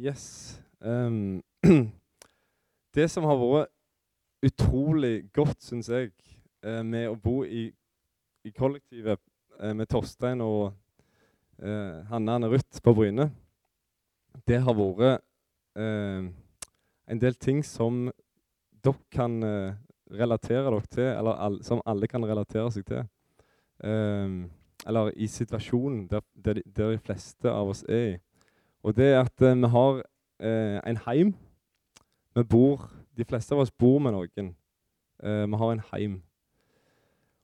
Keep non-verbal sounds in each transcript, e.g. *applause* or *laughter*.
Yes. Um, *clears throat* det som har vært utrolig godt, syns jeg, eh, med å bo i, i kollektivet eh, med Torstein og uh, Hanne Anne Ruth på Bryne, det har vært uh, en del ting som dere kan uh, relatere dere til, eller all, som alle kan relatere seg til. Um, eller i situasjonen der, der, de, der, de, fleste av oss er i. Og det er at uh, vi har uh, en heim. Vi bor, De fleste av oss bor med noen. Uh, vi har en heim.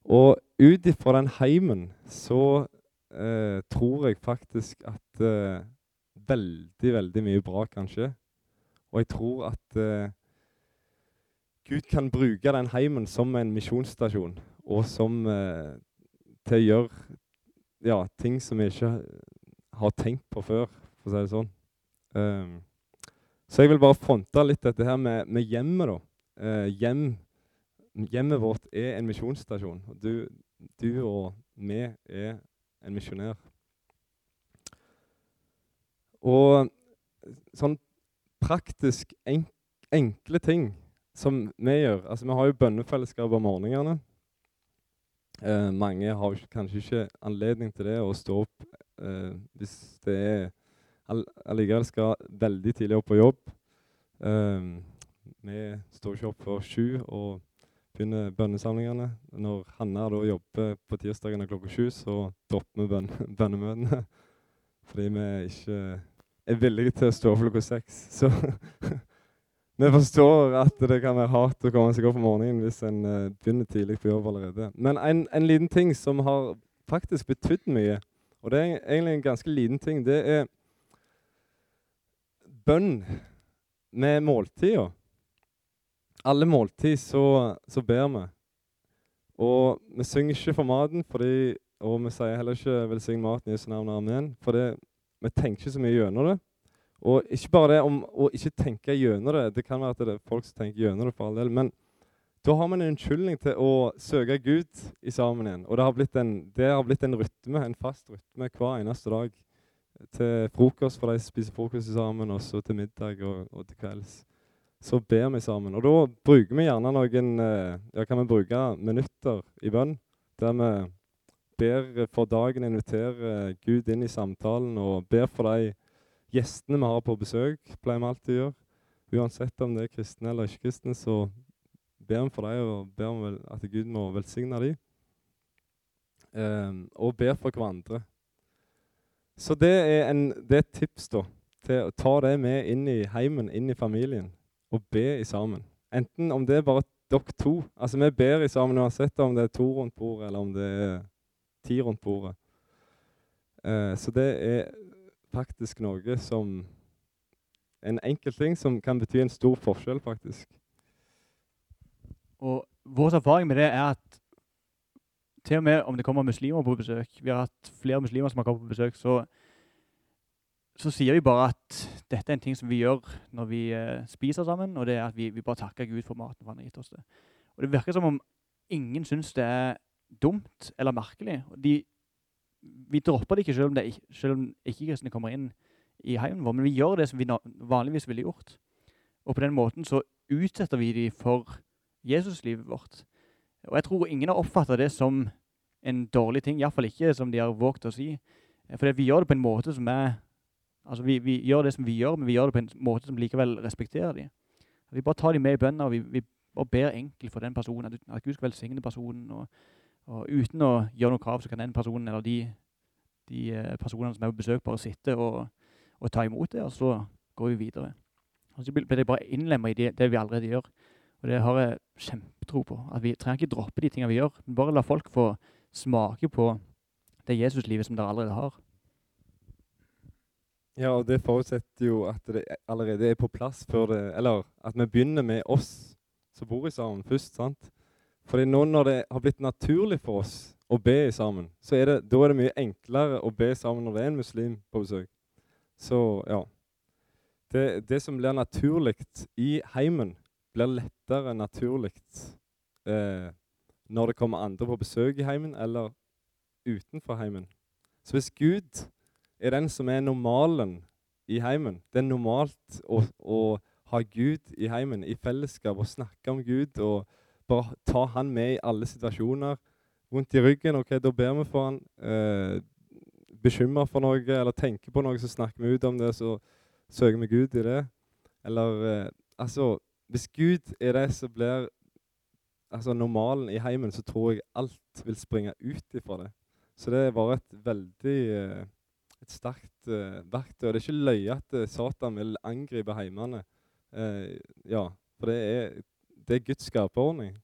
Og ut ifra den heimen så tror jeg faktisk at veldig, veldig mye bra kan skje. Og jeg tror at Gud kan bruke den heimen som en misjonsstasjon, og som eh, til å gjøre ja, ting som vi ikke har tenkt på før, for å si det sånn. Um, så jeg vil bare fronte litt dette her med, med hjemmet, da. Uh, hjem, hjemmet vårt er en misjonsstasjon. Du, du og vi er en misjonær. Og sånn praktisk enk, enkle ting som vi gjør Altså, vi har jo bønnefellesskap om morgenene. Eh, mange har kanskje ikke anledning til det å stå opp eh, hvis det er Allikevel skal veldig tidlig opp på jobb. Um, vi står ikke opp før sju og begynner bønnesamlingene. Når Hanna da jobber på tirsdagene klokka sju, så dropper vi bøn *laughs* bønnemøtene. Fordi vi ikke er villige til å stå opp klokka seks. *laughs* Så *laughs* Vi forstår at det kan være hardt å komme seg opp om morgenen hvis en uh, begynner tidlig på jobb allerede. Men en, en, liten ting som har faktisk betydd mye, og det er egentlig en ganske liten ting, det er bønn med måltida. Alle måltid så, så, ber vi. Og vi synger ikke for maten, fordi, og vi sier heller ikke 'velsign maten i Jesu navn, amen', for vi tenker ikke så mye gjennom det. Og ikke bare det om å ikke tenke gjennom det. Det kan være at det er folk som tenker gjennom det, for all del. Men da har man en unnskyldning til å søke Gud i sammen igjen. Og det har blitt en, har blitt en rytme, en fast rytme hver eneste dag. Til frokost for de spiser frokost sammen, og så til middag og, og, til kvelds. Så ber vi sammen. Og da bruker vi gjerne noen eh, ja, kan vi bruke minutter i bønn. Der vi ber for dagen, inviterer Gud inn i samtalen og ber for de gjestene vi har på besøk, pleier vi alltid å gjøre. Uansett om det er kristne eller ikke-kristne, så ber vi for dem og ber om at Gud må velsigne dem. Um, og ber for hverandre. Så det er, en, det er, et tips da, til å ta det med inn i heimen, inn i familien, og be i sammen. Enten om det er bare dere to. Altså Vi ber i sammen uansett om det er to rundt bordet, eller om det er ti rundt bordet. Uh, så det er faktisk noe som En enkel ting som kan bety en stor forskjell, faktisk. Og Vår erfaring med det er at til og med om det kommer muslimer på besøk Vi har hatt flere muslimer som har kommet på besøk. så så sier vi bare at dette er en ting som vi gjør når vi eh, spiser sammen, og det er at vi, vi, bare takker Gud for maten for han har gitt oss det. Og Det virker som om ingen syns det er dumt eller merkelig. De vi dropper det ikke selv om, om ikke-kristne kommer inn i heimen vår, men vi gjør det som vi vanligvis ville gjort. Og på den måten så utsetter vi dem for Jesuslivet vårt. Og jeg tror ingen har oppfattet det som en dårlig ting, i hvert fall ikke som de har våget å si. For vi gjør det på en måte som er Altså, vi, vi, gjør det som vi gjør, men vi gjør det på en måte som likevel respekterer dem. Vi bare tar dem med i bønner, og vi, vi bare ber enkelt for den personen, at, at Gud skal velsigne personen, og og uten å gjøre noe krav, så kan den personen eller de, de eh, personene som er på besøk, bare sitte og, og, ta imot det, og så går vi videre. Og så blir det bare innlemma i det, det, vi allerede gjør. Og det har jeg kjempetro på. At vi trenger ikke droppe de tingene vi gjør, bare la folk få smake på det Jesuslivet som dere allerede har. Ja, og det forutsetter jo at det allerede er på plass før det Eller at vi begynner med oss som bor i sammen først. sant? Fordi nå når det har blitt naturlig for oss å be sammen, så er det, da er det mye enklere å be sammen når det er en muslim på besøk. Så ja. Det, det som blir naturlig i heimen, blir lettere naturlig eh, når det kommer andre på besøk i heimen eller utenfor heimen. Så hvis Gud er den som er normalen i heimen. Det er normalt å, å ha Gud i heimen, i fellesskap, og snakke om Gud. og bare ta han med i alle situasjoner. Vondt i ryggen, ok, da ber vi for han. Eh, Bekymra for noe eller tenker på noe, så snakker vi ut om det, så søker vi Gud i det. Eller eh, altså Hvis Gud er det som blir altså normalen i heimen, så tror jeg alt vil springe ut ifra det. Så det var et veldig eh, et sterkt uh, verktøy. Det er ikke løye at eh, Satan vil angripe heimene. Uh, ja, for det er det er Guds skaperordning.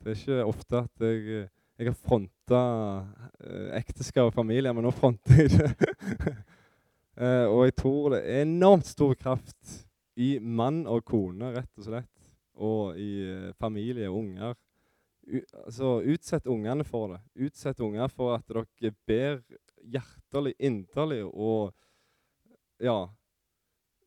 Det er ikke ofte at jeg, jeg har fronta uh, ekteskap og familie, men nå fronter jeg det. *laughs* og jeg tror det er enormt stor kraft i mann og kone, rett og slett. Og i eh, familie og unger. U altså, utsett ungene for det. Utsett unger for at dere ber hjertelig, inderlig og ja,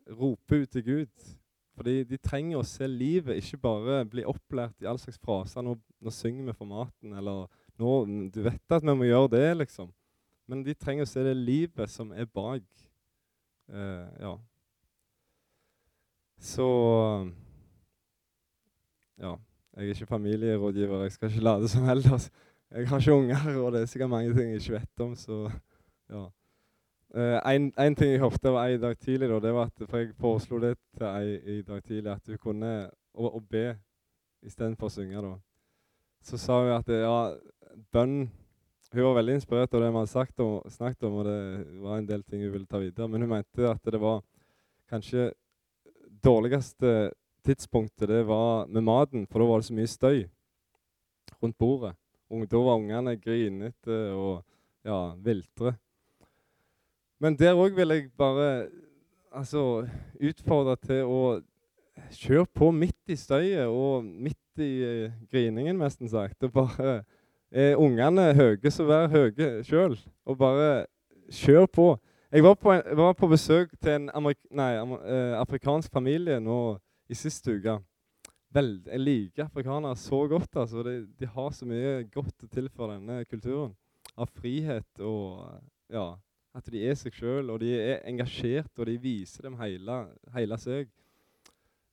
roper ut til Gud. Fordi de trenger å se livet, ikke bare bli opplært i all slags fraser. Nå, nå synger vi for maten, eller nå, Du vet at vi må gjøre det, liksom. Men de trenger å se det livet som er bak. Eh, ja. Så Ja. Jeg er ikke familierådgiver. Jeg skal ikke late som ellers. Jeg har ikke unger, og det er sikkert mange ting jeg ikke vet om, så ja. Uh, en, en, ting jeg hørte av ei dag tidlig, da, det var at, for jeg foreslo det til ei i dag tidlig, at hun kunne å, å be istedenfor å synge. da. Så sa hun at ja, bønn Hun var veldig inspirert av det vi hadde om, snakket om, og det var en del ting hun ville ta videre. Men hun mente at det var kanskje dårligste tidspunktet det var med maten, for da var det så mye støy rundt bordet. Og Da var ungene grinete og ja, viltre. Men der òg vil jeg bare altså, utfordre til å kjøre på midt i støyet og midt i uh, griningen, nesten sagt. Og bare Er ungene høye, så vær høye sjøl. Og bare kjør på. Jeg var på, jeg var på besøk til en amerik nei, uh, afrikansk familie nå i siste uke. Vel, jeg liker afrikanere så godt. altså. De, de, har så mye godt å tilføre denne kulturen. Av frihet og ja, at de er seg sjøl, og de er engasjert, og de viser dem hele, hele seg.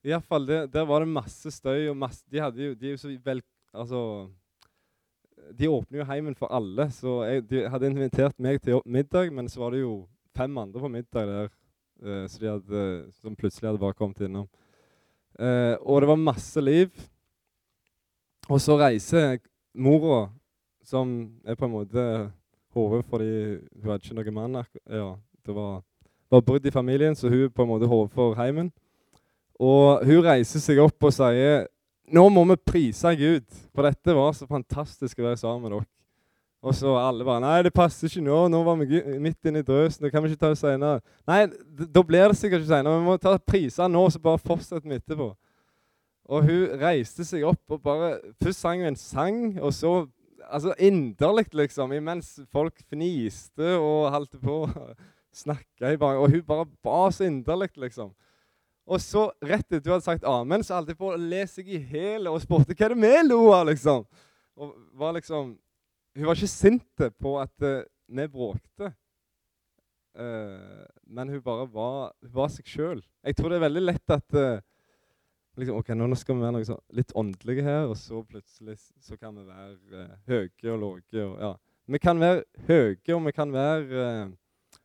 I hvert fall, der, der var det masse støy. og masse, De hadde jo, de er jo så vel, altså, de åpner jo heimen for alle. Så jeg, de hadde invitert meg til middag, men så var det jo fem andre på middag der uh, de hadde, som plutselig hadde bare kommet innom. Uh, og det var masse liv. Og så reiser mora, som er på en måte hodet fordi hun hadde ikke noen mann. Ja, det var, var brudd i familien, så hun er på en måte hodet for heimen. Og hun reiser seg opp og sier nå må vi prise Gud, for dette var så fantastisk å være sammen med dere. Og så alle bare Nei, det passer ikke nå. Nå var vi midt inne i drøsen. Det kan vi ikke ta det senere. Nei, da blir det sikkert ikke senere. Vi må ta priser nå, så bare fortsetter vi etterpå. Og hun reiste seg opp og bare Først sang hun en sang, og så altså inderlig, liksom, imens folk fniste og holdt på å snakke Og hun bare ba så inderlig, liksom. Og så, rett etter hun hadde sagt amen, så holdt jeg på å le seg i hjel og spurte hva er det vi lo av, liksom. Og var liksom Hun var ikke sint på at uh, vi bråkte. Uh, men hun bare var, hun var seg sjøl. Jeg tror det er veldig lett at uh, liksom, ok, nå skal vi være noe sånn litt åndelige her, og så plutselig så kan vi være uh, høye og lave. Ja. Vi kan være høye, og vi kan være uh,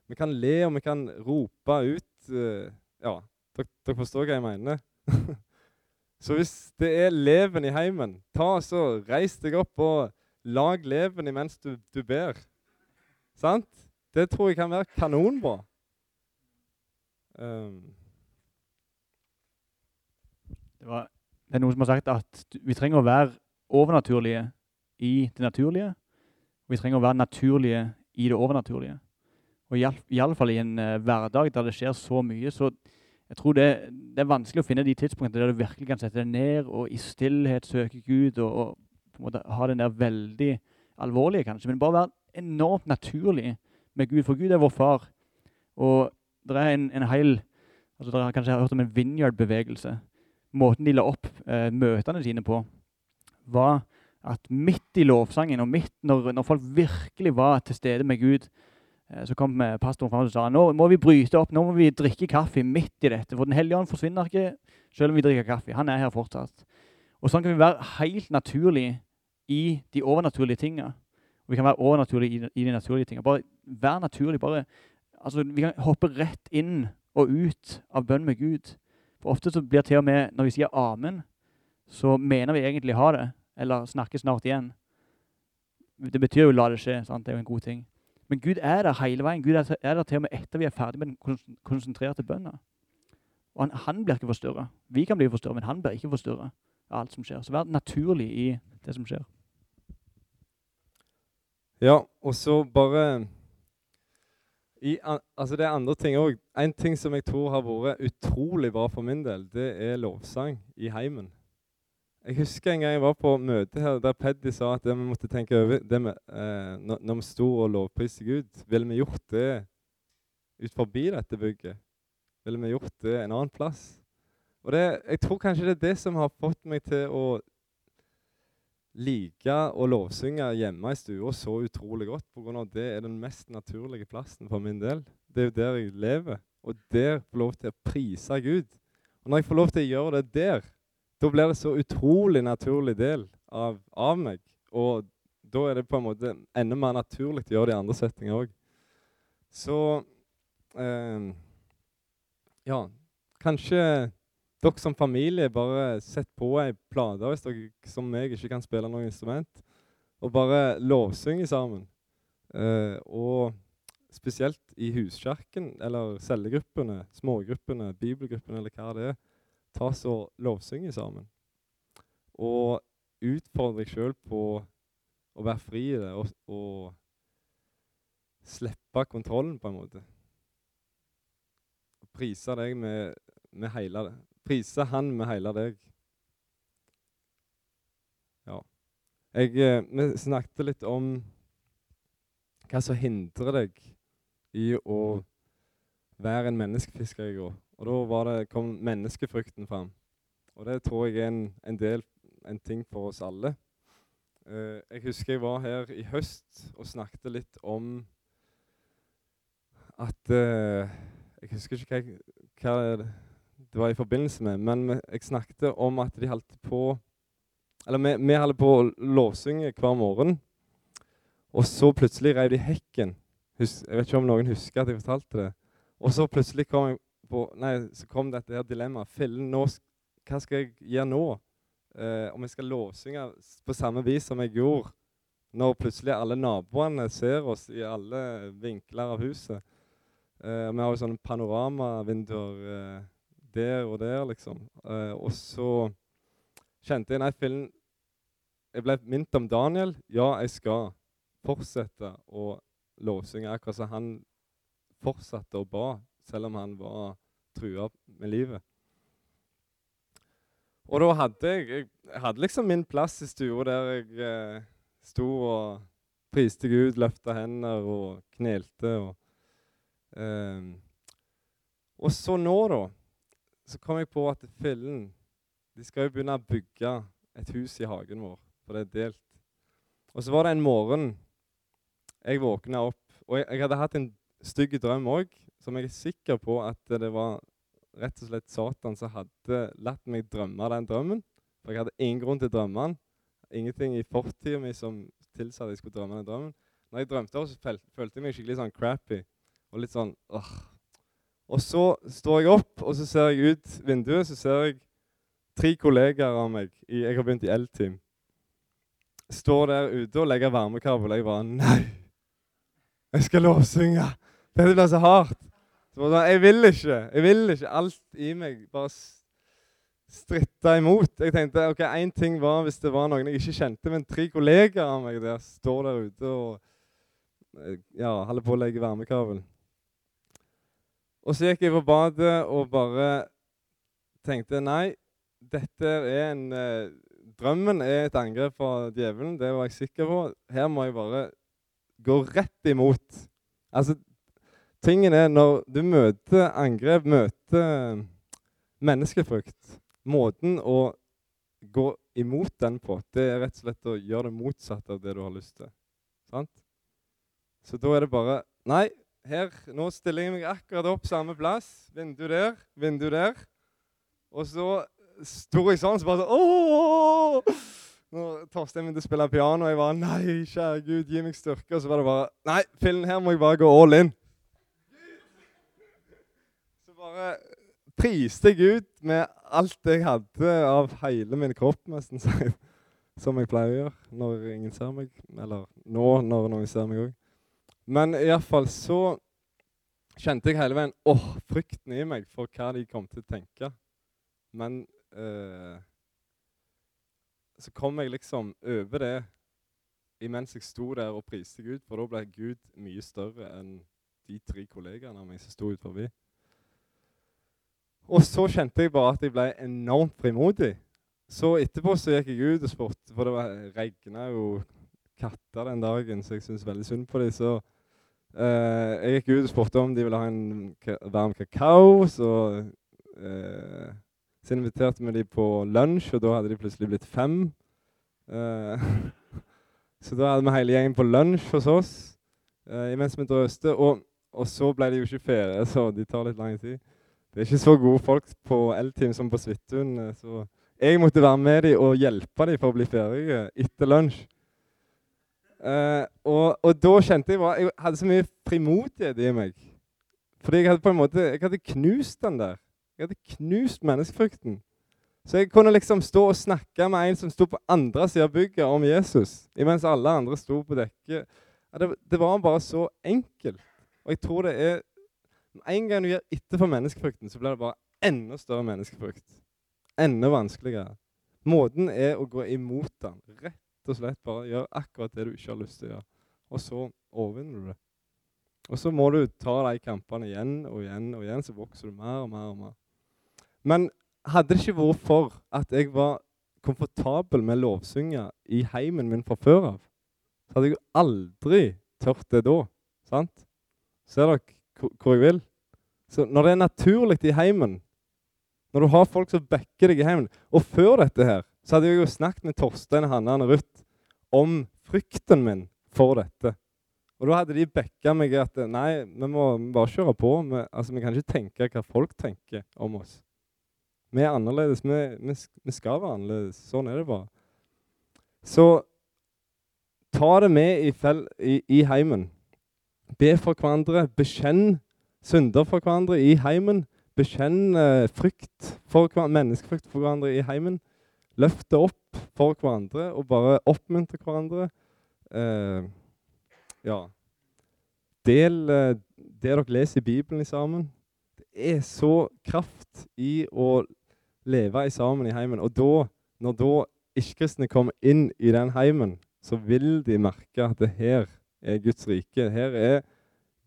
Vi kan le, og vi kan rope ut uh, Ja, dere, dere, forstår hva jeg mener? *laughs* så hvis det er leven i heimen, ta så reis deg opp og lag leven imens du, du ber. Sant? Det tror jeg kan være kanonbra. Um, det, var, det, er noen som har sagt at vi trenger å være overnaturlige i det naturlige, og vi trenger å være naturlige i det overnaturlige. Og i alle fall i en uh, hverdag der det skjer så mye, så jeg tror det, det, er vanskelig å finne de tidspunktene der du virkelig kan sette deg ned og i stillhet søke Gud og, og på en måte ha den der veldig alvorlige, kanskje, men bare være enormt naturlig med Gud. For Gud er vår far. Og det er en, en hel altså Dere har kanskje hørt om en vineyard-bevegelse måten de la opp eh, møtene sine på, var at midt i lovsangen, og midt når, når, folk virkelig var til stede med Gud, eh, så kom eh, pastoren fram og sa nå må vi bryte opp, nå må vi drikke kaffe midt i dette. For Den hellige ånd forsvinner ikke selv om vi drikker kaffe. Han er her fortsatt. Og sånn kan vi være helt naturlig i de overnaturlige tingene. Og vi kan være overnaturlige i, de naturlige tingene. Bare være naturlig. bare, altså Vi kan hoppe rett inn og ut av bønn med Gud. For ofte så blir det til og med, når vi sier amen, så mener vi egentlig ha det, eller snakke snart igjen. Det betyr jo la det skje. sant? Det er jo en god ting. Men Gud er der hele veien. Gud er der til og med etter vi er ferdig med den konsentrerte bønna. Og han, han, blir ikke forstyrra. Vi kan bli forstyrra, men han blir ikke forstyrra av alt som skjer. Så vær naturlig i det som skjer. Ja, og så bare i, altså Det er andre ting òg. En ting som jeg tror har vært utrolig bra for min del, det er lovsang i heimen. Jeg husker en gang jeg var på møte her der Peddi sa at vi måtte tenke over det med, eh, når, vi sto og lovpriste Gud. Ville vi gjort det ut forbi dette bygget? Ville vi gjort det en annen plass? Og det, Jeg tror kanskje det er det som har fått meg til å like å lovsynge hjemme i stua så utrolig godt pga. det er den mest naturlige plassen for min del. Det er jo der jeg lever, og der får lov til å prise Gud. Og når jeg får lov til å gjøre det der, da blir det så utrolig naturlig del av, av meg. Og da er det på en måte enda mer naturlig å gjøre det i andre settinger òg. Så eh, Ja, kanskje dere som familie, bare sett på ei plate hvis dere som meg ikke kan spille noe instrument, og bare lovsynge sammen. Uh, og spesielt i huskirken, eller cellegruppene, smågruppene, bibelgruppene, eller hva det er, ta så lovsynge sammen. Og utfordre deg sjøl på å være fri i det, og, og slippe kontrollen, på en måte. Prise deg med, med hele det prise Han med hele deg. Ja. Jeg, eh, vi snakket litt om hva som hindrer deg i å være en menneskefisker i går. Og da det, kom menneskefrykten fram. Og det tror jeg er en, en, del, en ting for oss alle. Uh, jeg husker jeg var her i høst og snakket litt om at uh, Jeg husker ikke hva, hva det var i forbindelse med. Men jeg snakket om at de holdt på Eller vi, vi holdt på å lovsynge hver morgen. Og så plutselig rev de hekken. Hus, jeg vet ikke om noen husker at jeg fortalte det. Og så plutselig kom, jeg på, nei, så kom dette her dilemmaet. Fillen, hva skal jeg gjøre nå? Eh, om jeg skal lovsynge på samme vis som jeg gjorde når plutselig alle naboene ser oss i alle vinkler av huset. Eh, vi har jo sånne panoramavinduer eh, der og der, liksom. Uh, og så kjente jeg Nei, fillen Jeg ble minnet om Daniel. Ja, jeg skal fortsette å lovsynge akkurat som han fortsatte å ba, selv om han var trua med livet. Og da hadde jeg, jeg hadde liksom min plass i stua der jeg eh, sto og priste Gud, løfta hender og knelte. Og, eh, og så nå, da så kom jeg på at fillen De skal jo begynne å bygge et hus i hagen vår, for det er delt. Og så var det en morgen jeg våkna opp, og jeg, jeg hadde hatt en stygg drøm òg, som jeg er sikker på at det var rett og slett Satan som hadde latt meg drømme den drømmen. For jeg hadde ingen grunn til å drømme den. Ingenting i fortida mi som tilsa at jeg skulle drømme den drømmen. Når jeg drømte, så følte jeg meg skikkelig sånn crappy og litt sånn åh, og så står jeg opp, og så ser jeg ut vinduet, så ser jeg tre kollegaer av meg i, Jeg har begynt i L-team. Står der ute og legger varmekabel. Jeg bare Nei! Jeg skal lovsynge! Dette blir så hardt. Så bare, jeg vil ikke. Jeg vil ikke. Alt i meg bare stritta imot. Jeg tenkte ok, én ting var hvis det var noen jeg ikke kjente, men tre kollegaer av meg der står der ute og eh, ja, holder på å legge varmekabel. Og så gikk jeg på badet og bare tenkte nei, dette er en eh, Drømmen er et angrep fra djevelen, det var jeg sikker på. Her må jeg bare gå rett imot. Altså, tingen er når du møter angrep, møter menneskefrykt Måten å gå imot den på, det er rett og slett å gjøre det motsatte av det du har lyst til. Sant? Så da er det bare Nei, her Nå stiller jeg meg akkurat opp samme plass. Vindu der, vindu der. Og så sto jeg sånn, så bare sånn Åh! Når Torstein begynte å spille piano, jeg var Nei, kjære Gud, gi meg styrke. Og så var det bare Nei, fillen her må jeg bare gå all in. Så bare priste jeg ut med alt jeg hadde av hele min kropp, nesten. *laughs* Som jeg pleier å gjøre når ingen ser meg. Eller nå, når noen ser meg òg. Men iallfall så kjente jeg hele veien åh, frykten i meg for hva de kom til å tenke. Men eh, så kom jeg liksom over det imens jeg sto der og priste Gud, for da ble Gud mye større enn de tre kollegaene meg som sto ut forbi. Og så kjente jeg bare at jeg ble enormt frimodig. Så etterpå så gikk jeg ut og spurte, for det regna jo katter den dagen, så jeg syntes veldig synd på dem. Eh, jeg gikk ut og spurte om de ville ha en varm kakao. Så, uh, så inviterte vi dem på lunsj, og da hadde de plutselig blitt fem. Uh, *laughs* så da hadde vi hele gjengen på lunsj hos oss imens vi drøste. Og, og så ble de jo ikke ferie, så de tar litt lang tid. Det er ikke så gode folk på L-team som på Svithun. så jeg måtte være med dem og hjelpe dem for å bli ferdige etter lunsj. Eh, og, og, da kjente jeg bare Jeg hadde så mye frimodighet i meg. Fordi jeg hadde på en måte Jeg hadde knust den der. Jeg hadde knust menneskefrykten. Så jeg kunne liksom stå og snakke med en som sto på andre sida av bygget, om Jesus, imens alle andre sto på dekket. Ja, det, det var bare så enkelt. Og jeg tror det er En gang du gir etter for menneskefrykten, så blir det bare enda større menneskefrykt. Enda vanskeligere. Måten er å gå imot den. Rett og slett bare gjøre akkurat det du ikke har lyst til å gjøre. Og så overvinner du det. Og så må du ta de kampene igjen og igjen og igjen, så vokser du mer og mer og mer. Men hadde det ikke vært for at jeg var komfortabel med lovsynge i heimen min fra før av, så hadde jeg jo aldri tørt det da. Sant? Ser dere hvor jeg vil? Så når det er naturlig i heimen, når du har folk som backer deg i heimen Og før dette her, så hadde jeg jo snakket med Torstein, Hanna og Ruth om frykten min for dette. Og da hadde de backa meg at nei, vi må bare kjøre på. Vi, altså, vi kan ikke tenke hva folk tenker om oss. Vi er annerledes. Vi, vi, vi skal være annerledes. Sånn er det bare. Så ta det med i, fel, i, i heimen. Be for hverandre. Bekjenn synder for hverandre i heimen. Bekjenn eh, frykt for menneskefrykt for hverandre i heimen. Løft det opp for hverandre og bare oppmuntre hverandre. Eh, ja. Del eh, det dere leser i Bibelen sammen. Det er så kraft i å leve i sammen i heimen. Og da, når da ikke-kristne kommer inn i den heimen, så vil de merke at det her er Guds rike. Her er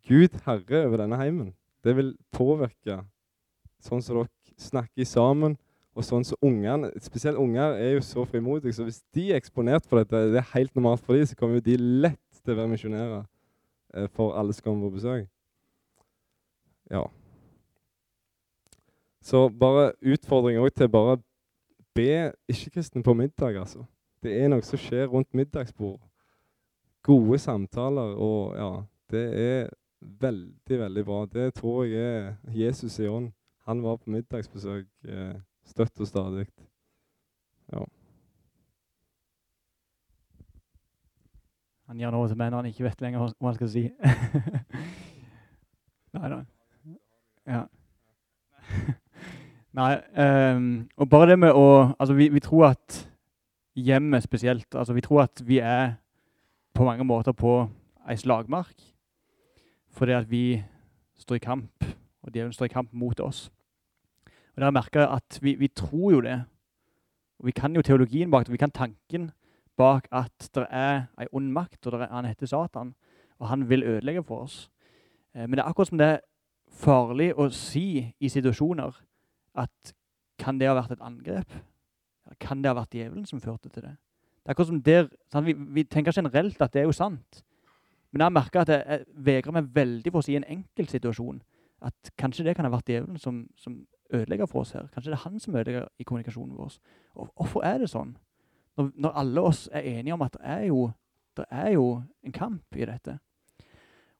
Gud herre over denne heimen. Det vil påvirke sånn som dere snakker sammen, og sånn som ungene Spesielt unger er jo så frimodige, så hvis de er eksponert for dette, det er helt normalt for dem, så kommer jo de lett til å være misjonærer eh, for alle som kommer på besøk. Ja. Så bare utfordring òg til bare be ikke-kristne på middag, altså. Det er noe som skjer rundt middagsbord. Gode samtaler og ja, det er veldig, veldig bra. Det tror jeg er Jesus i ånd. Han var på middagsbesøk eh, støtt og stadig. Ja. Han gjør noe til meg når han ikke vet lenger hva han skal si. *laughs* Nei da. Ja. *laughs* Nei, um, og bare det med å Altså, vi, vi tror at hjemmet spesielt Altså, vi tror at vi er på mange måter på ei slagmark. Fordi at vi står i kamp, og djevelen står i kamp mot oss. Og jeg har jeg at vi, vi tror jo det. Og vi kan jo teologien bak det, vi kan tanken bak at det er ei ond makt, og er, han heter Satan, og han vil ødelegge for oss. Eh, men det er akkurat som det er farlig å si i situasjoner at kan det ha vært et angrep? Kan det ha vært djevelen som førte til det? Det er akkurat som der, sånn, Vi, vi tenker generelt at det er jo sant. Men jeg har merket at jeg, jeg vegrer meg veldig for å si i en enkelt situasjon at kanskje det kan ha vært djevelen som, som ødelegger for oss her. Kanskje det er han som ødelegger i kommunikasjonen vår. Og hvorfor er det sånn? Når, når alle oss er enige om at det er, jo, det er jo en kamp i dette.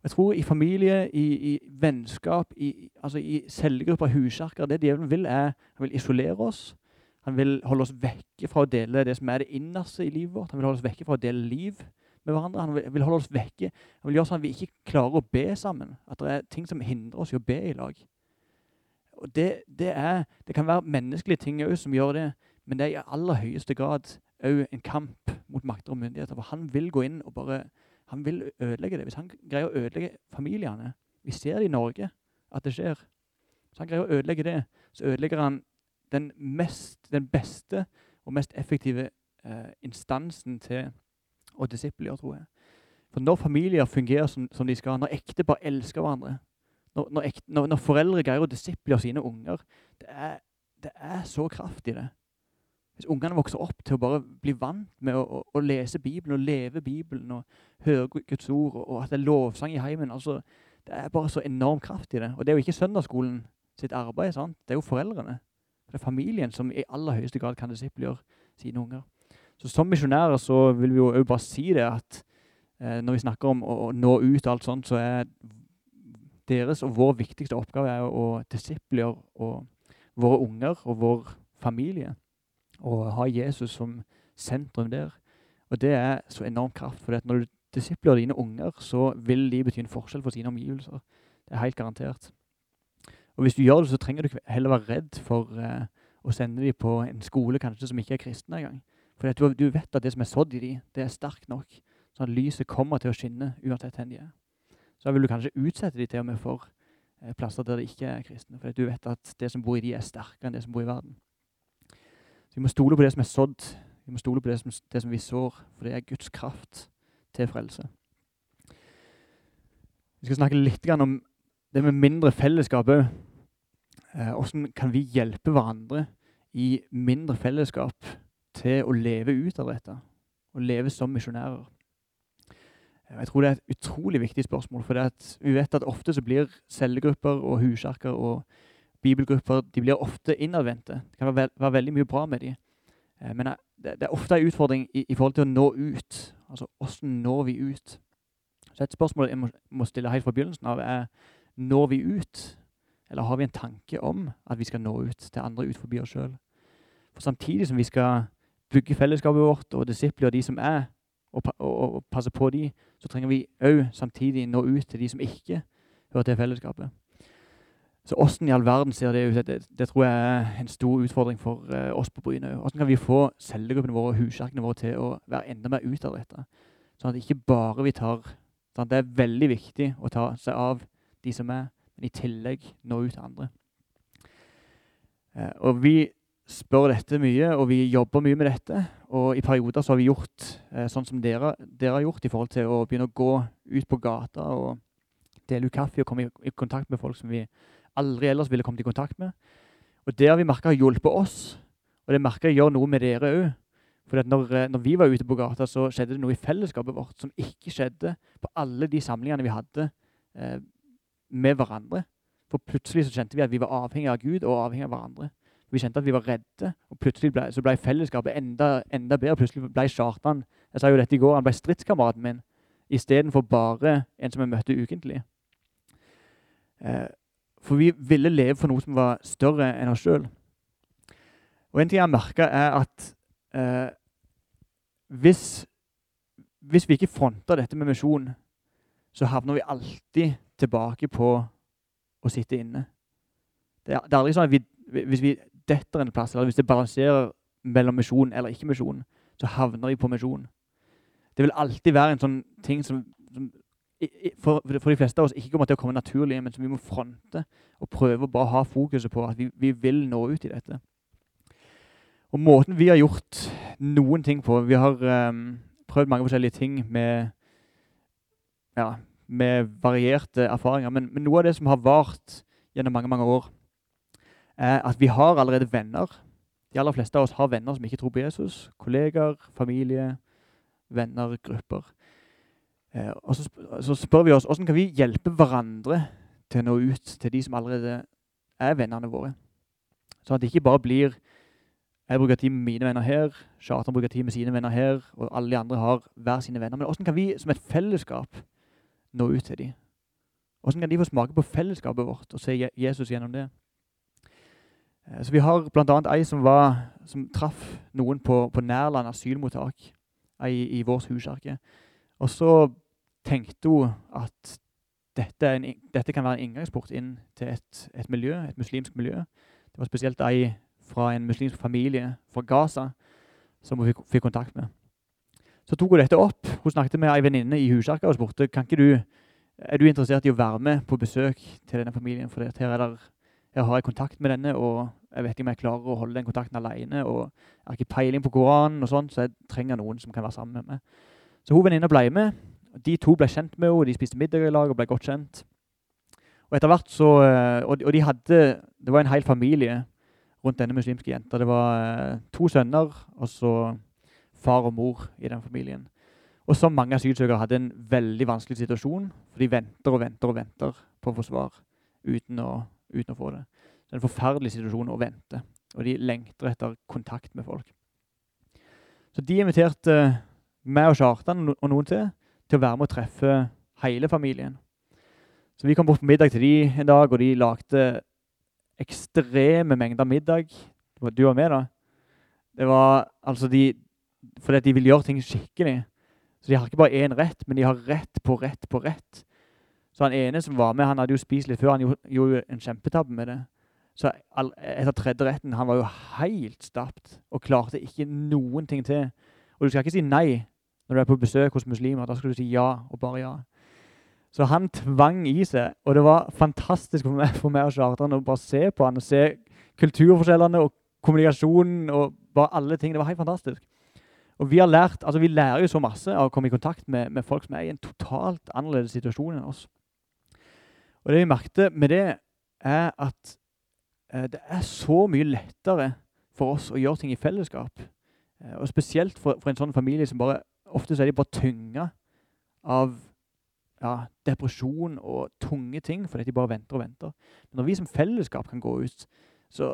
Jeg tror i familie, i, i vennskap, i, altså i cellegrupper, huskjerker Det djevelen vil, er han vil isolere oss. Han vil holde oss vekke fra å dele det som er det innerste i livet vårt. Han vil holde oss vekke fra å dele liv med hverandre. Han vil, vil holde oss vekke. Han vil gjøre sånn at vi ikke klarer å be sammen. At det er ting som hindrer oss i å be i lag. Og det, det, er, det kan være menneskelige ting òg som gjør det, men det er i aller høyeste grad òg en kamp mot makter og myndigheter. For han vil gå inn og bare han vil ødelegge det. Hvis han greier å ødelegge familiene Vi ser det i Norge at det skjer. Hvis han greier å ødelegge det, så ødelegger han den, mest, den beste og mest effektive eh, instansen til å disippelgjøre, tror jeg. For når familier fungerer som, som de skal, når ektepar elsker hverandre, når, når, ek, når, når foreldre greier å disippelgjøre sine unger, det er, det er så kraft i det. Hvis ungene vokser opp til å bare bli vant med å, å, å lese Bibelen og leve Bibelen og høre Guds ord, og, og at det er lovsang i heimen altså, Det er bare så enorm kraft i det. Og det er jo ikke søndagsskolen sitt arbeid. sant? Det er jo foreldrene. Det er familien som i aller høyeste grad kan disippelgjøre sine unger. Så Som misjonærer så vil vi jo bare si det at eh, når vi snakker om å, å, nå ut og alt sånt, så er deres og vår viktigste oppgave er å disippelgjøre våre unger og vår familie. Og ha Jesus som sentrum der. Og det er så enormt kraft. For når du disipler dine unger, så vil de bety en forskjell for sine omgivelser. Det er helt garantert. Og hvis du gjør det, så trenger du heller være redd for uh, å sende dem på en skole kanskje som ikke er kristen engang. For du, du, vet at det som er sådd i dem, det er sterkt nok. Sånn at lyset kommer til å skinne uansett hvor de er. Så vil du kanskje utsette de til og med for uh, plasser der det ikke er kristne. For du vet at det som bor i de, er sterkere enn det som bor i verden. Så vi må stole på det som er sådd. Vi må stole på det som, det som vi sår, for det er Guds kraft til frelse. Vi skal snakke litt om det med mindre fellesskap òg. Eh, hvordan kan vi hjelpe hverandre i mindre fellesskap til å leve ut av dette? Å leve som misjonærer. Jeg tror det er et utrolig viktig spørsmål. For vi vet at ofte så blir cellegrupper og huskjerker og bibelgrupper de blir ofte innadvendte. Det kan være, være, veldig mye bra med dem. Eh, men det, er ofte en utfordring i, i, forhold til å nå ut. Altså hvordan når vi ut? Så et spørsmål jeg må, må stille helt fra begynnelsen av, er når vi ut? Eller har vi en tanke om at vi skal nå ut til andre ut forbi oss sjøl? For samtidig som vi skal bygge fellesskapet vårt og disipler de som er, og, og, og passe på de, så trenger vi òg samtidig nå ut til de som ikke hører til fellesskapet. Så Hvordan i all verden ser det ut? Det, det tror jeg er en stor utfordring for uh, oss på Bryne. Hvordan kan vi få cellegruppene våre og huskjerkene våre til å være enda mer utadrettet? Sånn at ikke bare vi tar sånn Det er veldig viktig å ta seg av de som er, men i tillegg nå ut til andre. Uh, og Vi spør dette mye, og vi jobber mye med dette. Og i perioder så har vi gjort eh, sånn som dere, dere, har gjort, i forhold til å begynne å gå ut på gata og dele ut kaffe og komme i, i kontakt med folk som vi aldri ellers ville kommet i kontakt med. Og Det har vi merka har hjulpet oss, og det merker jeg gjør noe med dere òg. For når, eh, når, vi var ute på gata, så skjedde det noe i fellesskapet vårt som ikke skjedde på alle de samlingene vi hadde eh, med hverandre. For plutselig så kjente vi at vi var avhengig av Gud og avhengig av hverandre. Vi kjente at vi var redde, og plutselig ble, så ble fellesskapet enda, enda bedre. Plutselig ble Kjartan jeg sa jo dette i går, han ble stridskameraten min istedenfor bare en som jeg møtte ukentlig. Eh, for vi ville leve for noe som var større enn oss sjøl. Og en ting jeg har merka, er at eh, hvis, hvis, vi ikke fronter dette med misjon, så havner vi alltid tilbake på å sitte inne. Det er, det er aldri sånn at vi, hvis vi detter en plass, eller hvis det balanserer mellom misjon eller ikke misjon, så havner vi på misjon. Det vil alltid være en sånn ting som, som for, for, de fleste av oss ikke kommer til å komme naturlig, men som vi må fronte og prøve å bare ha fokuset på at vi, vi, vil nå ut i dette. Og måten vi har gjort noen ting på Vi har um, prøvd mange forskjellige ting med, ja, med varierte erfaringer. Men, men, noe av det som har vart gjennom mange mange år, at vi har allerede venner. De aller fleste av oss har venner som ikke tror på Jesus. Kolleger, familie, venner, grupper. Eh, og så, så, spør vi oss hvordan kan vi hjelpe hverandre til å nå ut til de som allerede er vennene våre. Sånn at det ikke bare blir jeg bruker tid med mine venner her, Chartan bruker tid med sine venner her, og alle de andre har hver sine venner. Men hvordan kan vi som et fellesskap nå ut til dem? Hvordan kan de få smake på fellesskapet vårt og se Jesus gjennom det? Eh, Så Vi har bl.a. ei som, var, som traff noen på, på Nærland asylmottak, ei i vår huskirke. Og så tenkte hun at dette, en, dette kan være en inngangsport inn til et, et miljø, et muslimsk miljø. Det var spesielt ei fra en muslimsk familie fra Gaza som hun fikk, fikk kontakt med. Så tok hun dette opp. Hun snakket med ei venninne i huskirka og spurte kan ikke du, er du interessert i å være med på besøk til denne familien. For her, er der, her har jeg kontakt med denne, og jeg vet ikke om jeg klarer å holde den kontakten alene. Og jeg har ikke peiling på Koranen, og sånt, så jeg trenger noen som kan være sammen med meg. Så hun venninna ble med. De to ble kjent med henne, de spiste middag i lag og ble godt kjent. Og etter hvert så, eh, og, og de hadde, Det var en hel familie rundt denne muslimske jenta. Det var eh, to sønner og så far og mor i den familien. Og som mange asylsøkere hadde en veldig vanskelig situasjon, for de venter og venter og venter på å få svar uten å, uten å få det. Det er en forferdelig situasjon å vente, og de lengter etter kontakt med folk. Så de inviterte meg og Kjartan og noen til til å være med og treffe hele familien. Så vi kom bort på middag til de en dag, og de lagde ekstreme mengder middag. Du var- med, da? Det var altså de Fordi de vil gjøre ting skikkelig. Så de har ikke bare én rett, men de har rett på rett på rett. Så han ene som var med, han hadde jo spist litt før. Han gjorde, jo en kjempetabbe med det. Så etter tredje retten, han var jo helt stapt og klarte ikke noen ting til. Og du skal ikke si nei når du er på besøk hos muslimer. Da skal du si ja, og bare ja. Så han tvang i seg, og det var fantastisk for meg, for meg og Kjartan å bare se på han og se kulturforskjellene og kommunikasjonen og bare alle ting. Det var helt fantastisk. Og vi har lært, altså vi lærer jo så masse av å komme i kontakt med, med folk som er i en totalt annerledes situasjon enn oss. Og det vi merket med det, er at eh, det er så mye lettere for oss å gjøre ting i fellesskap. Eh, og spesielt for, for en sånn familie som bare Ofte så er de bare tynga av ja, depresjon og tunge ting fordi de bare venter og venter. Men når vi som fellesskap kan gå ut, så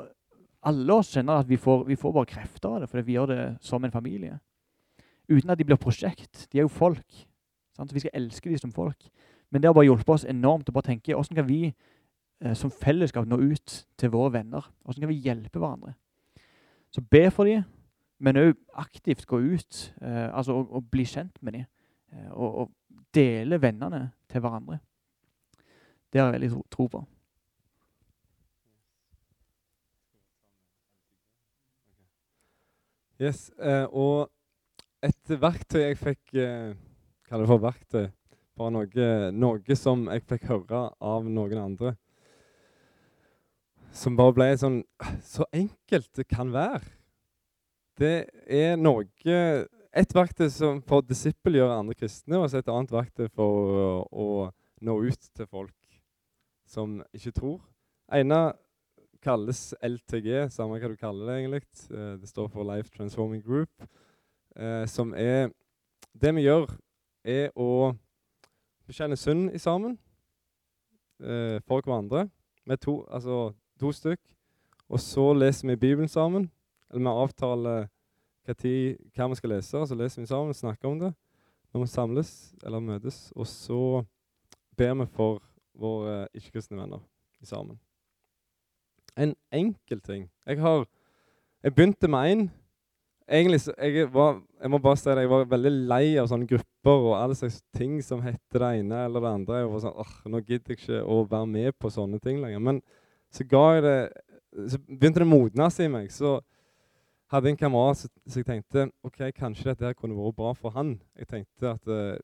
alle oss kjenner at vi får, vi får bare krefter av det fordi vi gjør det som en familie. Uten at de blir prosjekt. De er jo folk. Sant? Vi skal elske dem som folk. Men det har bare hjulpet oss enormt å bare tenke hvordan kan vi eh, som fellesskap nå ut til våre venner? Hvordan kan vi hjelpe hverandre? Så be for dem, men òg aktivt gå ut eh, altså og, og bli kjent med dem. Eh, og, og dele vennene til hverandre. Det har jeg veldig tro, på. Yes, eh, og et verktøy jeg fikk eh, Kaller det for verktøy. Bare noe, noe som jeg fikk høre av noen andre. Som bare ble sånn Så enkelt det kan være. Det er noe Et verktøy som for disippelgjøre andre kristne, og et annet verktøy for å, å nå ut til folk som ikke tror. ene kalles LTG, samme hva du kaller det egentlig. Eh, det står for Life Transforming Group. Eh, som er Det vi gjør, er å bekjenne synd i sammen eh, for hverandre. Med to, altså to stykk. Og så leser vi Bibelen sammen. Eller vi avtaler hva, tid, hva vi skal lese, og så leser vi sammen og snakker om det når vi samles eller møtes. Og så ber vi for våre ikke-kristne venner sammen en enkel ting. Jeg har Jeg begynte med én. Egentlig jeg var Jeg må bare si det, jeg var veldig lei av sånne grupper og alle slags ting som heter det ene eller det andre. Jeg var sånn, åh, Nå gidder jeg ikke å være med på sånne ting lenger. Men så det Så begynte det å modnes i meg. Så hadde jeg en kamerat så jeg tenkte ok, kanskje dette her kunne vært bra for han. Jeg tenkte at uh,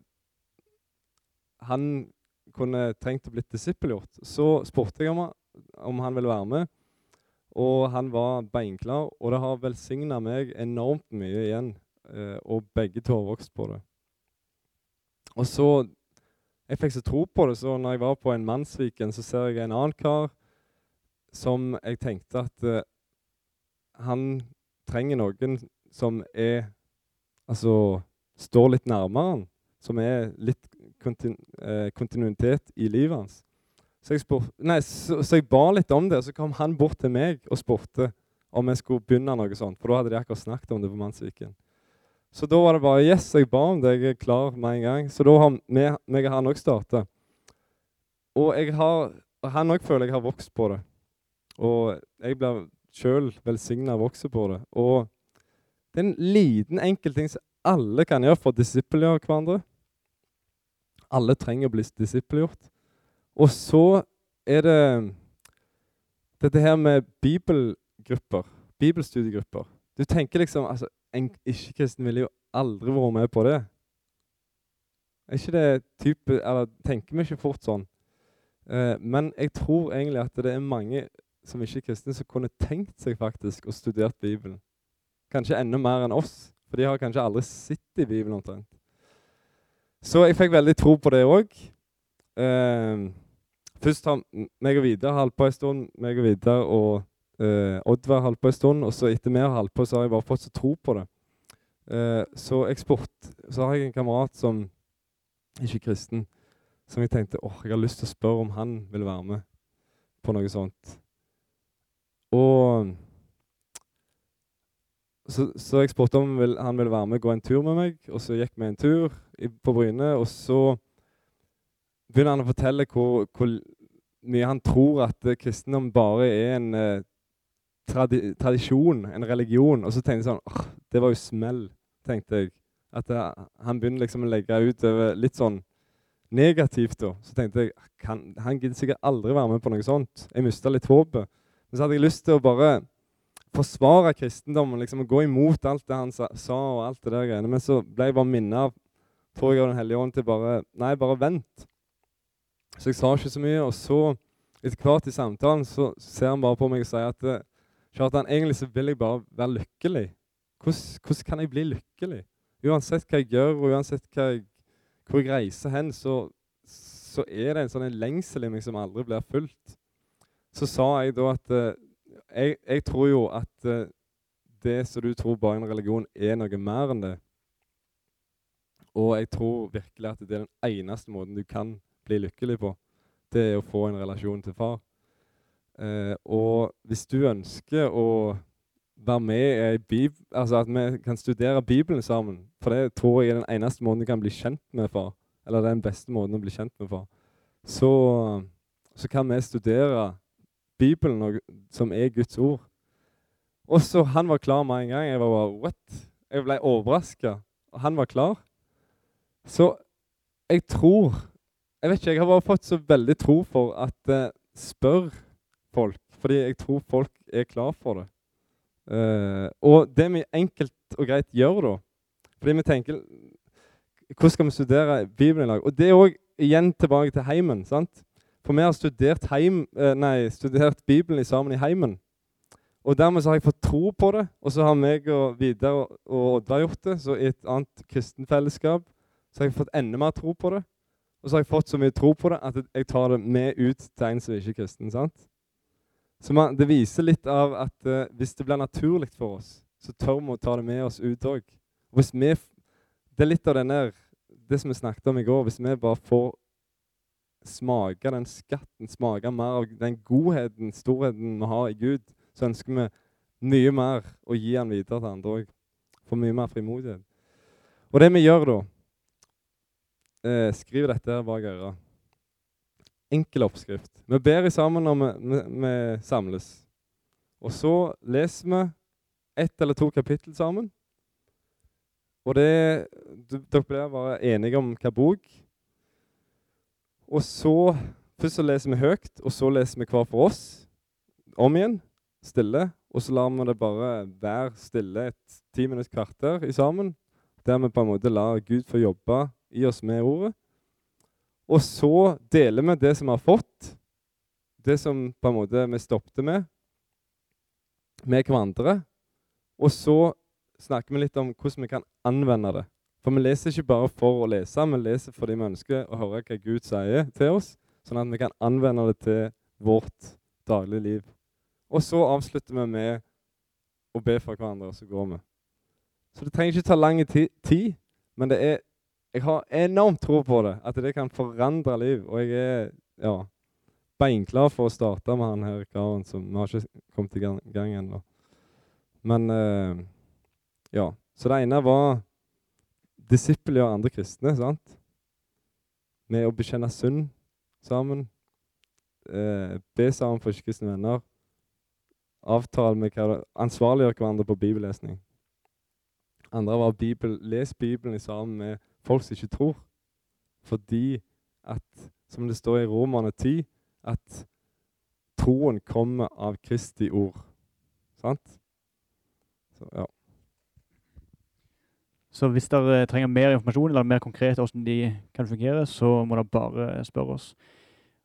han kunne trengt å bli disippelgjort. Så spurte jeg om, om han ville være med. Og han var beinklar, og det har velsigna meg enormt mye igjen. Eh, og begge to har vokst på det. Og så Jeg fikk så tro på det, så når jeg var på en mannsviken, så ser jeg en annen kar som jeg tenkte at eh, han trenger noen som er Altså står litt nærmere han. Som er litt kontin eh, kontinuitet i livet hans. Så jeg, spur, nei, så, så jeg ba litt om det, og så kom han bort til meg og spurte om jeg skulle begynne noe sånt. For da hadde de akkurat snakket om det på Mannsviken. Så da var det bare Yes, jeg ba om det. Jeg er klar med en gang. Så da har meg og han òg starta. og jeg har, han òg føler jeg har vokst på det. Og jeg blir sjøl velsigna av å vokse på det. Og det er en liten, enkel ting som alle kan gjøre for å disippelgjøre hverandre. Alle trenger å bli disippelgjort. Og så er det dette her med bibelgrupper, bibelstudiegrupper. Du tenker liksom altså, En ikke-kristen ville jo aldri vært med på det. Er ikke det type Eller tenker vi ikke fort sånn? Eh, men jeg tror egentlig at det er mange som ikke er kristne, som kunne tenkt seg faktisk å studere Bibelen. Kanskje enda mer enn oss, for de har kanskje aldri sett i Bibelen omtrent. Så jeg fikk veldig tro på det òg. Eh, først har meg og Vidar holdt på en stund, meg og Vidar og eh, Oddvar holdt på en stund, og så etter vi har holdt på, så har jeg bare fått så tro på det. Eh, så eksport så har jeg en kamerat som ikke kristen, som jeg tenkte åh, jeg har lyst til å spørre om han vil være med på noe sånt. Og så, så jeg spurte om han ville være med gå en tur med meg, og så gikk vi en tur på Bryne, og så begynner han å fortelle hvor, hvor mye han tror at kristendom bare er en uh, tradi tradisjon, en religion. Og så tenkte jeg sånn åh, Det var jo smell, tenkte jeg. At det, han begynner liksom å legge ut over litt sånn negativt. da. Så tenkte jeg kan, han gidder sikkert aldri være med på noe sånt. Jeg mista litt håpet. Men så hadde jeg lyst til å bare forsvare kristendommen, liksom, og gå imot alt det han sa, sa og alt det der greiene. Men så ble jeg bare minnet av tror jeg av Den hellige ånd til bare Nei, bare vent. Så jeg sa ikke så mye. Og så, etter hvert i samtalen, så ser han bare på meg og sier at Kjartan, egentlig så vil jeg bare være lykkelig. Hvordan, kan jeg bli lykkelig? Uansett hva jeg gjør, og uansett jeg, hvor jeg reiser hen, så, så, er det en sånn en lengsel i meg som aldri blir fulgt. Så sa jeg da at uh, jeg, jeg, tror jo at uh, det som du tror bare en religion, er noe mer enn det. Og jeg tror virkelig at det er den eneste måten du kan bli lykkelig på. Det er å få en relasjon til far. Eh, og hvis du ønsker å være med i Bib altså at vi kan studere Bibelen sammen, for det tror jeg er den eneste måten du kan bli kjent med far, eller den beste måten å bli kjent med far, så, så kan vi studere Bibelen, som er Guds ord. Og så Han var klar med en gang. Jeg var bare What? Jeg ble overraska. Og han var klar. Så jeg tror Jeg vet ikke, jeg har bare fått så veldig tro for at uh, spør folk. Fordi jeg tror folk er klar for det. Uh, og det vi enkelt og greit gjør da Fordi vi tenker Hvordan skal vi studere Bibelen i lag? Og det er òg igjen tilbake til heimen. sant? For vi har studert, heim, uh, nei, studert Bibelen sammen i heimen. Og dermed så har jeg fått tro på det, og så har meg og Vidar og Oddvar gjort det. Så i et annet kristenfellesskap så har jeg fått enda mer tro på det. Og så har jeg fått så mye tro på det at jeg tar det med ut til en som ikke er kristen. sant? Så man, Det viser litt av at uh, hvis det blir naturlig for oss, så tør vi å ta det med oss ut òg. Det er litt av denne, det som vi snakket om i går. Hvis vi bare får smake den skatten, smake mer av den godheten, storheten vi har i Gud, så ønsker vi mye mer å gi den videre til andre òg. Få mye mer frimodighet. Og det vi gjør da eh, Skriv dette her bak øret. Enkel oppskrift. Vi ber sammen når vi, vi, vi samles. Og så leser vi ett eller to kapittel sammen. Og det, dere blir bare enige om hva bok. Og så Først så leser vi høyt, og så leser vi hver for oss. Om igjen. Stille. Og så lar vi det bare være stille et ti minutts kvarter i sammen. Der vi på en måte lar Gud få jobbe i oss med ordet. Og så deler vi det som vi har fått, det som på en måte vi stoppet med, med hverandre. Og så snakker vi litt om hvordan vi kan anvende det. For vi leser ikke bare for å lese, vi leser fordi vi ønsker å høre hva Gud sier til oss, sånn at vi kan anvende det til vårt daglige liv. Og så avslutter vi med å be for hverandre, og så går vi. Så det trenger ikke ta lang tid, men det er jeg har enormt tro på det, at det kan forandre liv. Og jeg er ja, beinklar for å starte med han her karen som Vi har ikke kommet i gang, gang ennå. Men uh, ja. Så det ene var disippelgjøre andre kristne, sant? Med å bekjenne synd sammen. eh, be sammen for ikke-kristne venner. Avtale med hva Ansvarliggjøre hverandre på bibellesning. Andre var Bibel, les Bibelen sammen med folk som ikke tror. Fordi at, som det står i Romerne 10, at troen kommer av Kristi ord. Sant? Så, ja. Så hvis dere trenger mer informasjon eller mer konkret hvordan de kan fungere, så må dere bare spørre oss.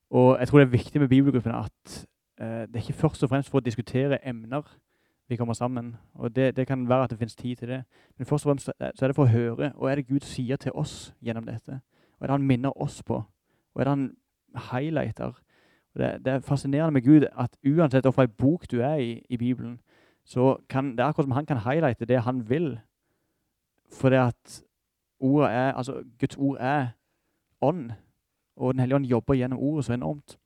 Og jeg tror det er viktig med bibelgruppen at eh, det er ikke først og fremst for å diskutere emner vi kommer sammen. Og det, det kan være at det finnes tid til det. Men først og fremst så er det for å høre Og er det Gud sier til oss gjennom dette. Og er det han minner oss på? Og er det han highlighter? Det, det, er fascinerende med Gud at uansett hvilken bok du er i i Bibelen, så kan det er akkurat som han kan highlighte det han vil. For det at ordet er, altså Guds ord er ånd, og Den hellige ånd jobber gjennom ordet så enormt.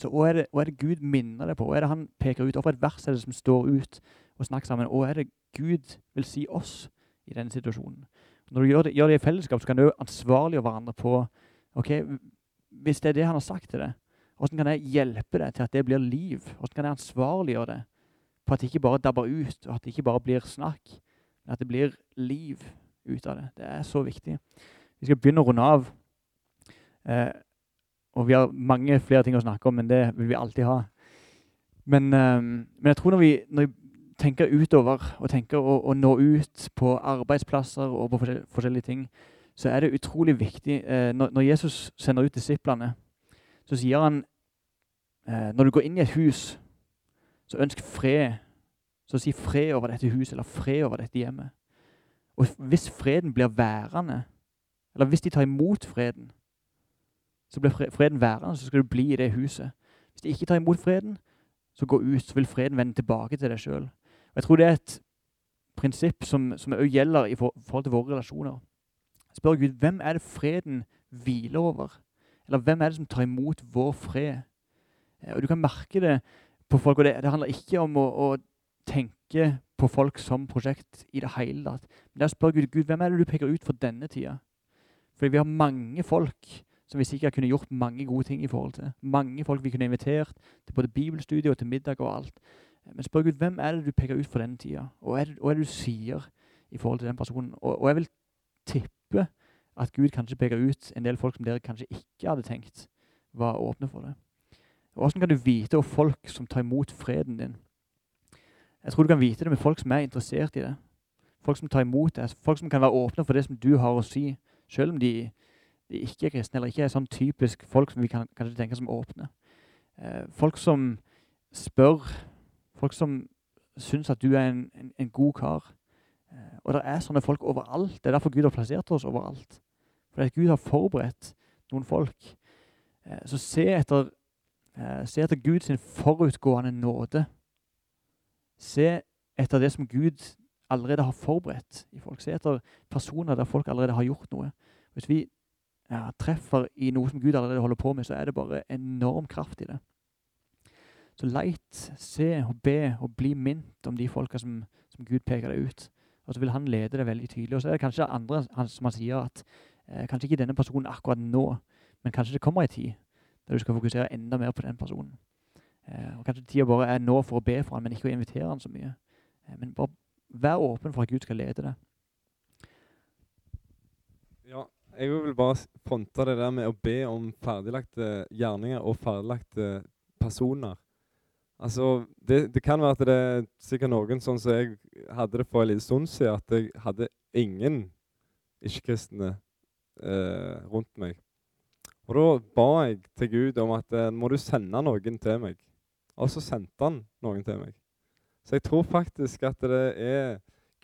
Så hva er, det, hva er det Gud minner deg på? Hva er det han peker ut? Hvorfor et vers er det som står ut og snakker sammen? Hva er det Gud vil si oss i denne situasjonen? Når du gjør det, gjør det i fellesskap, så kan du ansvarliggjøre hverandre på ok, Hvis det er det han har sagt til deg, hvordan kan jeg hjelpe deg til at det blir liv? Hvordan kan jeg ansvarliggjøre det på at det ikke bare dabber ut, og at det ikke bare blir snakk, men at det blir liv ut av det? Det er så viktig. Vi skal begynne å runde av. Eh, og vi har mange flere ting å snakke om, men det vil vi alltid ha. Men, eh, men jeg tror når vi, når vi, tenker utover og tenker å, å, nå ut på arbeidsplasser og på forskjell, forskjellige ting, så er det utrolig viktig eh, når, når, Jesus sender ut disiplene, så sier han eh, når du går inn i et hus, så ønsk fred. Så si fred over dette huset eller fred over dette hjemmet. Og hvis freden blir værende, eller hvis de tar imot freden, så blir freden værende, så skal du bli i det huset. Hvis de ikke tar imot freden, så gå ut, så vil freden vende tilbake til deg sjøl. Jeg tror det er et prinsipp som, som gjelder i forhold til våre relasjoner. Spør Gud hvem er det freden hviler over? Eller hvem er det som tar imot vår fred? Eh, og Du kan merke det på folk, og det, det handler ikke om å, å, tenke på folk som prosjekt i det hele tatt. Men der spør Gud, Gud hvem er det du peker ut for denne tida? Fordi vi har mange folk som vi sikkert kunne gjort mange gode ting i forhold til. Mange folk vi kunne invitert til både bibelstudier og til middag og alt. Men spør Gud, hvem er det du peker ut for denne tida? Hva er, er det du sier i forhold til den personen? Og, og, jeg vil tippe at Gud kanskje peker ut en del folk som dere kanskje ikke hadde tenkt var åpne for det. Og Hvordan kan du vite om folk som tar imot freden din? Jeg tror du kan vite det med folk som er interessert i det. Folk som tar imot det. Folk som kan være åpne for det som du har å si, selv om de de ikke er kristne, eller ikke er sånn typisk folk som vi kan kanskje tenke som åpne. Eh, folk som spør, folk som syns at du er en, en, en god kar. Eh, og det er sånne folk overalt. Det er derfor Gud har plassert oss overalt. Fordi Gud har forberedt noen folk. Eh, så se etter, eh, se etter Guds forutgående nåde. Se etter det som Gud allerede har forberedt i folk. Se etter personer der folk allerede har gjort noe. Hvis vi ja, treffer i noe som Gud allerede holder på med, så er det bare enorm kraft i det. Så leit, se og be og bli minnet om de folka som, som, Gud peker deg ut. Og så vil han lede det veldig tydelig. Og så er det kanskje andre han, som han sier at eh, kanskje ikke denne personen akkurat nå, men kanskje det kommer en tid der du skal fokusere enda mer på den personen. Eh, og Kanskje tida bare er nå for å be for han, men ikke å invitere han så mye. Eh, men bare vær åpen for at Gud skal lede det. Ja, jeg vil bare fronte det der med å be om ferdiglagte gjerninger og ferdiglagte personer. Altså, det, det, kan være at det er sikkert noen sånn som jeg hadde det for en liten stund siden, at jeg hadde ingen ikke-kristne eh, rundt meg. Og da ba jeg til Gud om at eh, må du sende noen til meg. Og så sendte han noen til meg. Så jeg tror faktisk at det er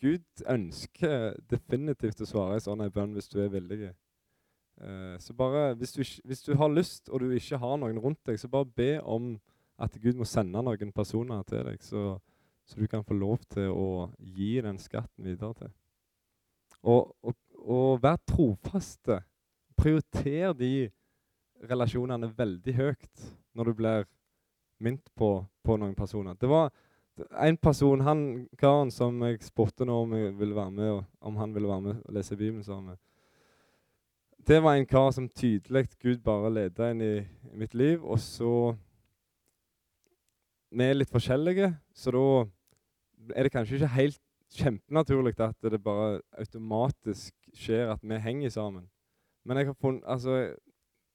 Gud ønsker definitivt å svare i sånn en bønn hvis du er villig. Uh, så bare, hvis du, hvis du, har lyst, og du ikke har noen rundt deg, så bare be om at Gud må sende noen personer til deg, så, så du kan få lov til å gi den skatten videre til. Og, og, og vær trofaste. Prioriter de relasjonene veldig høyt når du blir minnet på, på, noen personer. Det var en person, han karen som jeg spurte nå om, jeg ville være med, om han ville være med og lese Bibelen sammen med, det var en kar som tydelig Gud bare leda inn i, i, mitt liv. Og så vi er litt forskjellige, så da er det kanskje ikke helt kjempenaturlig at det bare automatisk skjer at vi henger sammen. Men jeg har funnet, altså,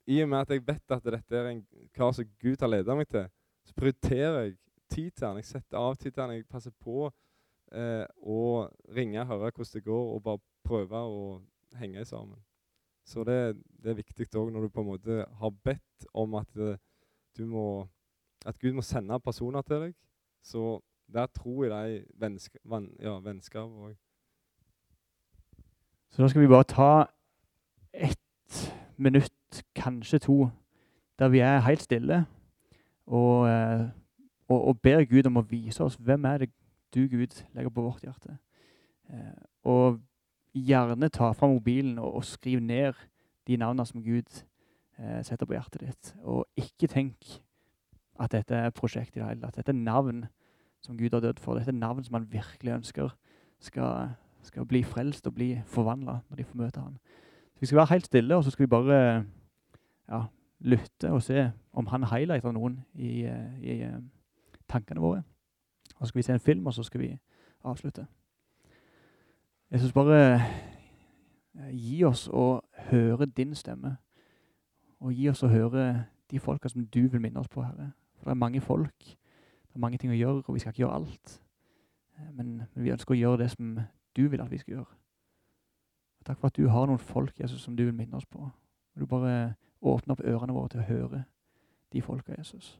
i og med at jeg vet at dette er en kar som Gud har ledet meg til, så prioriterer jeg tid til han. Jeg setter av tid til han. Jeg passer på eh, å ringe og høre hvordan det går, og bare prøve å henge sammen. Så det, det er viktig òg når du på en måte har bedt om at, eh, du må, at Gud må sende personer til deg. Så der tror jeg de vennska, van, ja, vennskap òg. Så da skal vi bare ta ett minutt, kanskje to, der vi er helt stille og, eh, og, og ber Gud om å vise oss hvem er det du, Gud, legger på vårt hjerte. Eh, og gjerne ta fra mobilen og, og skriv ned de navnene som Gud eh, setter på hjertet ditt. Og ikke tenk at dette er prosjekt i det hele tatt. Dette er navn som Gud har dødd for. Dette er navn som han virkelig ønsker skal, skal bli frelst og bli forvandla når de får møte ham. Så Vi skal være helt stille, og så skal vi bare ja, lytte og se om han highlighter noen i, eh, i, i eh, tankene våre. Og så skal vi se en film, og så skal vi avslutte. Jeg syns bare eh, gi oss å høre din stemme, og gi oss å høre de folka som du vil minne oss på, Herre. For det er mange folk, det er mange ting å gjøre, og vi skal ikke gjøre alt. Men, men vi ønsker å gjøre det som du vil at vi skal gjøre. Takk for at du har noen folk, Jesus, som du vil minne oss på. Du bare åpner opp ørene våre til å høre de folka, Jesus.